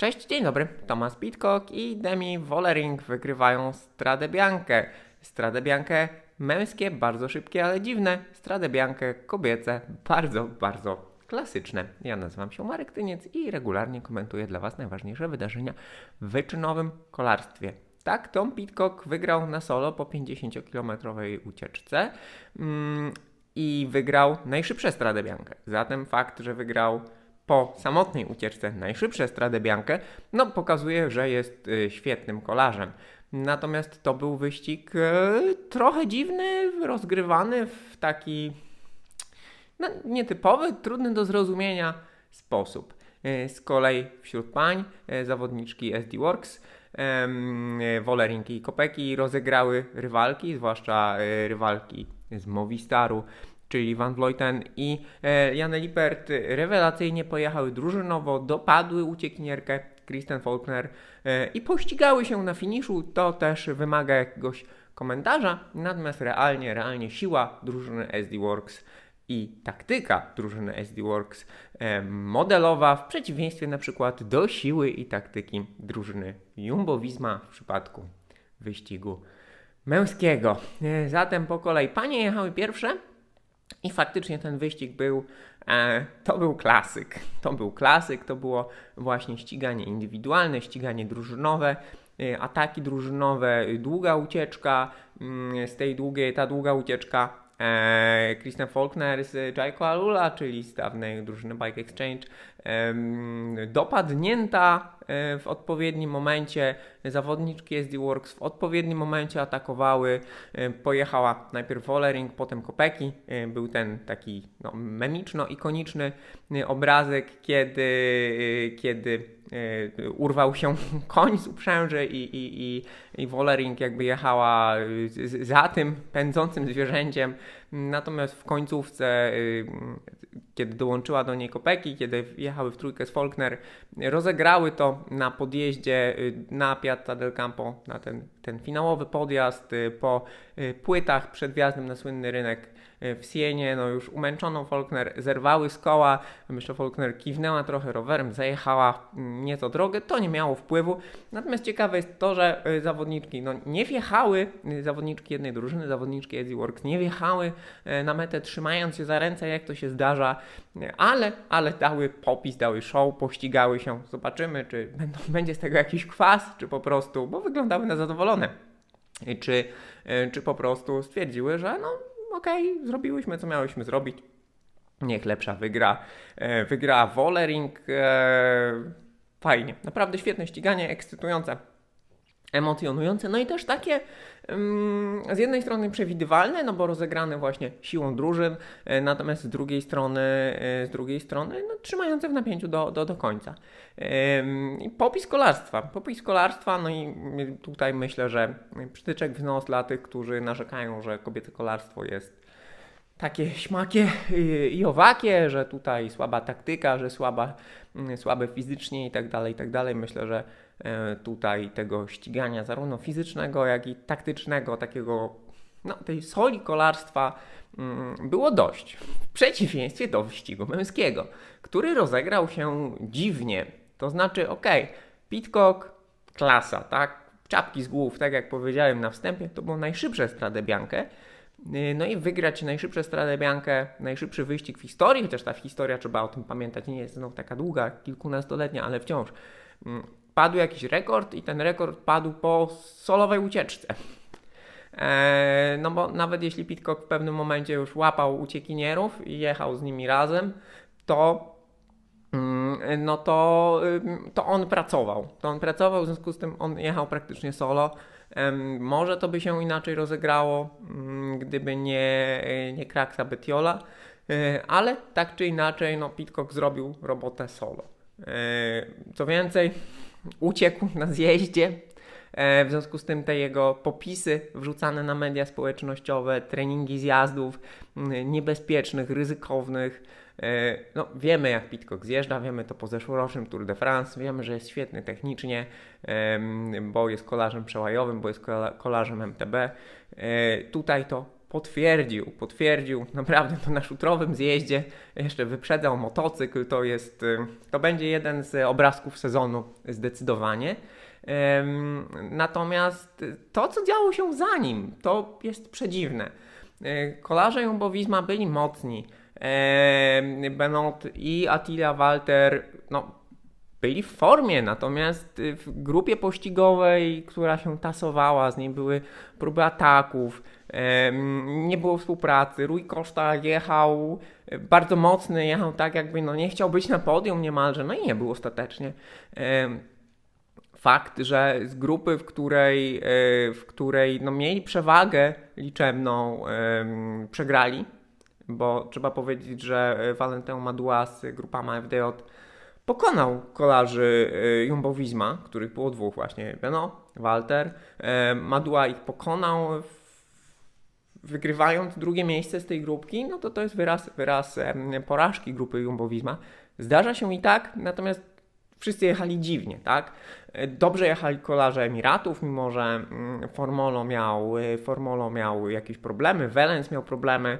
Cześć, dzień dobry. Tomasz Pitcock i Demi Wollering wygrywają Stradę Biankę. Stradę Biankę męskie, bardzo szybkie, ale dziwne. Stradę Biankę kobiece, bardzo, bardzo klasyczne. Ja nazywam się Marek Tyniec i regularnie komentuję dla Was najważniejsze wydarzenia w wyczynowym kolarstwie. Tak, Tom Pitcock wygrał na solo po 50-kilometrowej ucieczce mm, i wygrał najszybsze Stradę Biankę. Zatem fakt, że wygrał po samotnej ucieczce najszybsze Stradę Biankę, no pokazuje, że jest y, świetnym kolarzem. Natomiast to był wyścig y, trochę dziwny, rozgrywany w taki no, nietypowy, trudny do zrozumienia sposób. Y, z kolei wśród pań zawodniczki SD Works Wolerinki i Kopeki rozegrały rywalki, zwłaszcza rywalki z Movistaru, czyli Van Vleuten i e, Jan Lippert rewelacyjnie pojechały drużynowo, dopadły uciekinierkę Kristen Faulkner e, i pościgały się na finiszu. To też wymaga jakiegoś komentarza, natomiast realnie, realnie siła drużyny SD Works i taktyka drużyny SD Works e, modelowa w przeciwieństwie na przykład do siły i taktyki drużyny Jumbo Visma w przypadku wyścigu męskiego. Zatem po kolei panie jechały pierwsze, i faktycznie ten wyścig był, e, to był klasyk. To był klasyk, to było właśnie ściganie indywidualne, ściganie drużynowe, e, ataki drużynowe, długa ucieczka. Mm, z tej długiej, ta długa ucieczka e, Kristen Faulkner z Jaiko Alula, czyli z dawnej drużyny Bike Exchange, dopadnięta e, w odpowiednim momencie. Zawodniczki SD Works w odpowiednim momencie atakowały. E, pojechała najpierw Wollering, potem Kopeki. E, był ten taki no, memiczno-ikoniczny obrazek, kiedy, kiedy urwał się koń z uprzęży i, i, i, i jakby jechała za tym pędzącym zwierzęciem. Natomiast w końcówce kiedy dołączyła do niej Kopeki, kiedy jechały w trójkę z Faulkner, rozegrały to na podjeździe y, na Piazza del Campo, na ten, ten finałowy podjazd y, po y, płytach przed wjazdem na słynny rynek w Sienie, no już umęczoną Faulkner zerwały z koła, myślę Faulkner kiwnęła trochę rowerem, zajechała mm, nieco drogę, to nie miało wpływu, natomiast ciekawe jest to, że zawodniczki no, nie wjechały, zawodniczki jednej drużyny, zawodniczki Easy Works nie wjechały na metę trzymając się za ręce, jak to się zdarza ale, ale dały popis, dały show, pościgały się. Zobaczymy, czy będą, będzie z tego jakiś kwas, czy po prostu, bo wyglądały na zadowolone. Czy, e, czy po prostu stwierdziły, że no okej, okay, zrobiłyśmy co miałyśmy zrobić. Niech lepsza wygra. E, wygra Wollering. E, fajnie, naprawdę świetne ściganie, ekscytujące emocjonujące, no i też takie um, z jednej strony przewidywalne, no bo rozegrane właśnie siłą drużyn, e, natomiast z drugiej strony, e, z drugiej strony no, trzymające w napięciu do, do, do końca. Popis kolarstwa. Popis kolarstwa, no i tutaj myślę, że przytyczek w nos dla tych, którzy narzekają, że kobiece kolarstwo jest takie śmakie i owakie, że tutaj słaba taktyka, że słaba, słabe fizycznie i tak dalej, i tak dalej. Myślę, że tutaj tego ścigania, zarówno fizycznego, jak i taktycznego, takiego, no, tej soli kolarstwa mm, było dość. W przeciwieństwie do wyścigu męskiego, który rozegrał się dziwnie. To znaczy, ok, Pitcock, klasa, tak? Czapki z głów, tak jak powiedziałem na wstępie, to było najszybsze Stradę Biankę. E, no i wygrać najszybsze Stradę Biankę, najszybszy wyścig w historii, chociaż ta historia, trzeba o tym pamiętać, nie jest znów taka długa, kilkunastoletnia, ale wciąż mm, padł jakiś rekord i ten rekord padł po solowej ucieczce. E, no bo nawet jeśli Pitcock w pewnym momencie już łapał uciekinierów i jechał z nimi razem, to mm, no to, to on pracował. To on pracował, w związku z tym on jechał praktycznie solo. Może to by się inaczej rozegrało, mm, gdyby nie, nie Kraksa Betiola, e, ale tak czy inaczej, no Pitcock zrobił robotę solo. E, co więcej, uciekł na zjeździe. E, w związku z tym te jego popisy wrzucane na media społecznościowe, treningi zjazdów niebezpiecznych, ryzykownych. E, no, wiemy jak Pitcock zjeżdża, wiemy to po zeszłorocznym Tour de France, wiemy, że jest świetny technicznie, bo jest kolarzem przełajowym, bo jest kolarzem MTB. E, tutaj to potwierdził, potwierdził naprawdę to na szutrowym zjeździe, jeszcze wyprzedzał motocykl, to jest, to będzie jeden z obrazków sezonu zdecydowanie. Natomiast to, co działo się za nim, to jest przedziwne. Kolarze Jumbo-Visma byli mocni. Benot i Attila Walter no, byli w formie, natomiast w grupie pościgowej, która się tasowała, z niej były próby ataków, nie było współpracy. Rui Costa jechał bardzo mocny, jechał tak jakby no nie chciał być na podium niemalże, no i nie był ostatecznie. Fakt, że z grupy, w której, e, w której no mieli przewagę liczebną, przegrali, bo trzeba powiedzieć, że Valentin Maduas, grupa MFDJ pokonał kolarzy e, Jumbo Visma, których było dwóch właśnie, Beno, Walter. Madua ich pokonał wygrywając drugie miejsce z tej grupki, no to to jest wyraz, wyraz porażki grupy Jumbo Visma. Zdarza się i tak, natomiast wszyscy jechali dziwnie, tak? Dobrze jechali kolarze Emiratów, mimo że mm, Formolo miał, y, Formolo miał jakieś problemy, Velens miał problemy,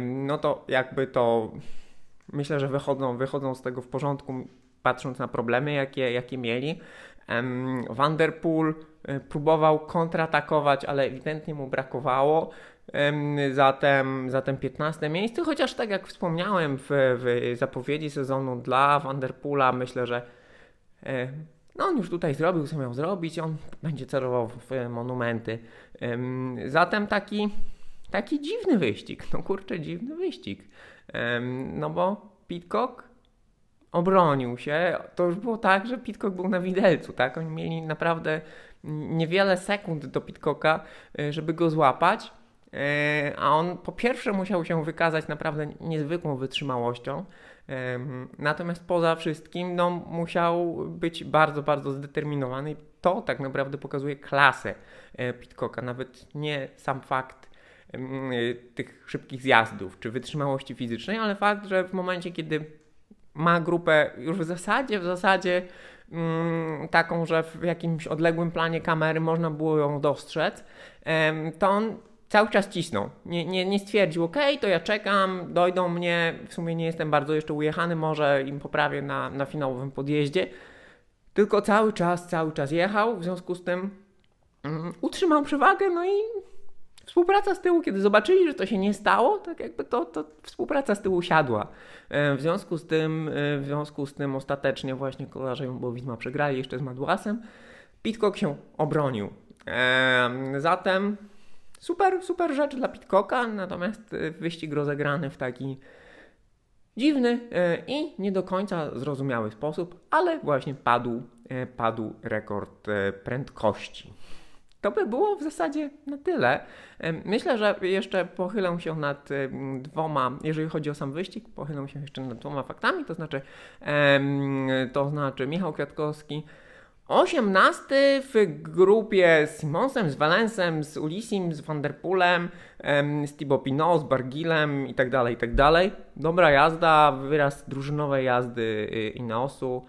no to jakby to myślę, że wychodzą, wychodzą z tego w porządku, patrząc na problemy, jakie, jakie mieli. Vanderpool y, próbował kontratakować, ale ewidentnie mu brakowało. Zatem, zatem 15 miejsce, chociaż tak jak wspomniałem w, w zapowiedzi sezonu dla Vanderpoola, myślę, że e, no on już tutaj zrobił, co miał zrobić, on będzie celował w monumenty. Zatem taki, taki dziwny wyścig, no kurczę, dziwny wyścig. No bo Pitcock obronił się. To już było tak, że Pitcock był na widelcu, tak? Oni mieli naprawdę niewiele sekund do Pitcocka, e, żeby go złapać. E, a on po pierwsze musiał się wykazać naprawdę niezwykłą wytrzymałością, natomiast poza wszystkim no, musiał być bardzo, bardzo zdeterminowany i to tak naprawdę pokazuje klasę e, Pitcocka, nawet nie sam fakt tych szybkich zjazdów czy wytrzymałości fizycznej, ale fakt, że w momencie, kiedy ma grupę już w zasadzie, w zasadzie taką, że w jakimś odległym planie kamery można było ją dostrzec, to on cały czas cisnął. Nie, nie, nie stwierdził, ok, to ja czekam, dojdą mnie, w sumie nie jestem bardzo jeszcze ujechany, może im poprawię na, na finałowym podjeździe. Tylko cały czas, cały czas jechał, w związku z tym um, utrzymał przewagę, no i współpraca z tyłu, kiedy zobaczyli, że to się nie stało, tak jakby to, to współpraca z tyłu siadła. E, w związku z tym, e, w związku z tym ostatecznie właśnie kolarze bo Widma przegrali jeszcze z Madłasem. Pitcock się obronił. E, zatem Super, super rzecz dla Pitcocka, natomiast wyścig rozegrany w taki dziwny i nie do końca zrozumiały sposób, ale właśnie padł, padł rekord prędkości. To by było w zasadzie na tyle. Myślę, że jeszcze pochylę się nad dwoma, jeżeli chodzi o sam wyścig, pochylę się jeszcze nad dwoma faktami, to znaczy, to znaczy Michał Kwiatkowski 18 w grupie z Simonsem, z Valensem, z Ulisim, z Vanderpoolem, z Thibaut Pinot, z Bargilem itd., tak itd. Tak Dobra jazda, wyraz drużynowej jazdy y, Ineosu.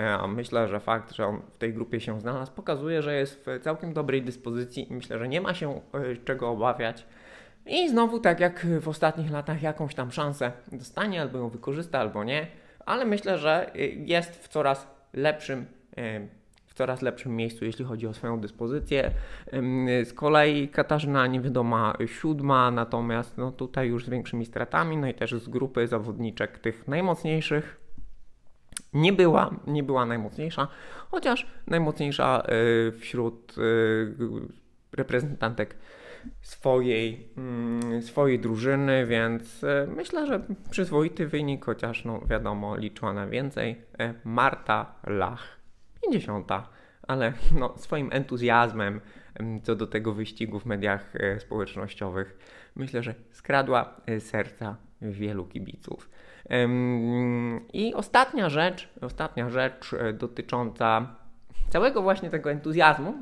E, myślę, że fakt, że on w tej grupie się znalazł, pokazuje, że jest w całkiem dobrej dyspozycji i myślę, że nie ma się e, czego obawiać. I znowu, tak jak w ostatnich latach, jakąś tam szansę dostanie, albo ją wykorzysta, albo nie, ale myślę, że y, jest w coraz lepszym w coraz lepszym miejscu, jeśli chodzi o swoją dyspozycję. Z kolei Katarzyna niewiadoma siódma, natomiast no tutaj już z większymi stratami, no i też z grupy zawodniczek tych najmocniejszych. Nie była, nie była najmocniejsza, chociaż najmocniejsza y, wśród y, reprezentantek swojej, mm, swojej drużyny, więc y, myślę, że przyzwoity wynik, chociaż no wiadomo, liczyła na więcej. Marta Lach 50, ale no, swoim entuzjazmem co do tego wyścigu w mediach e, społecznościowych myślę, że skradła e, serca wielu kibiców. I ostatnia rzecz, ostatnia rzecz e, dotycząca całego właśnie tego entuzjazmu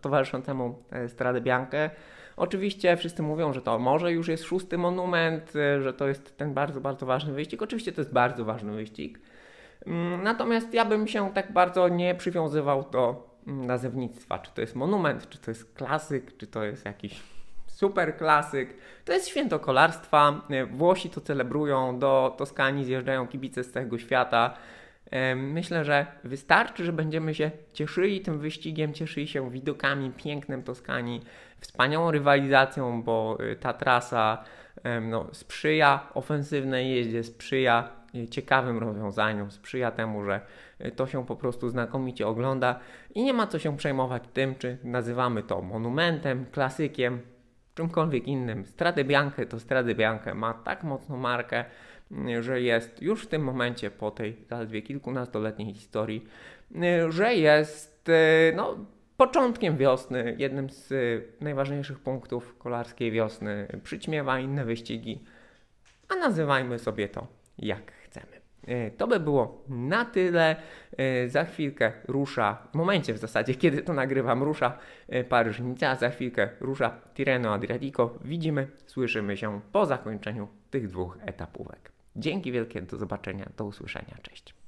towarzyszącemu Stradę Biankę. Oczywiście wszyscy mówią, że to może już jest szósty monument, że to jest ten bardzo, bardzo ważny wyścig. Oczywiście to jest bardzo ważny wyścig. Mm, natomiast ja bym się tak bardzo nie przywiązywał do mm, nazewnictwa, czy to jest monument, czy to jest klasyk, czy to jest jakiś super klasyk. To jest święto kolarstwa. E, Włosi to celebrują, do Toskanii zjeżdżają kibice z całego świata. E, Myślę, że wystarczy, że będziemy się cieszyli tym wyścigiem, cieszyli się widokami pięknym Toskanii, wspaniałą rywalizacją, bo y, ta trasa no, sprzyja ofensywnej jeździe, sprzyja ciekawym rozwiązaniom, sprzyja temu, że to się po prostu znakomicie ogląda i nie ma co się przejmować tym, czy nazywamy to monumentem, klasykiem, czymkolwiek innym. Strady Bianche to Strady Bianche ma tak mocną markę, że jest już w tym momencie po tej zaledwie kilkunastoletniej historii, że jest y, no, początkiem wiosny, jednym z y, najważniejszych punktów kolarskiej wiosny. Przyćmiewa inne wyścigi, a nazywajmy sobie to jak To by było na tyle. Y, Za chwilkę rusza, w momencie w zasadzie, kiedy to nagrywam, rusza y, Paryż-Nica, za chwilkę rusza Tirreno Adriatico. Widzimy, słyszymy się po zakończeniu tych dwóch etapówek. Dzięki wielkie, do zobaczenia, do usłyszenia, cześć.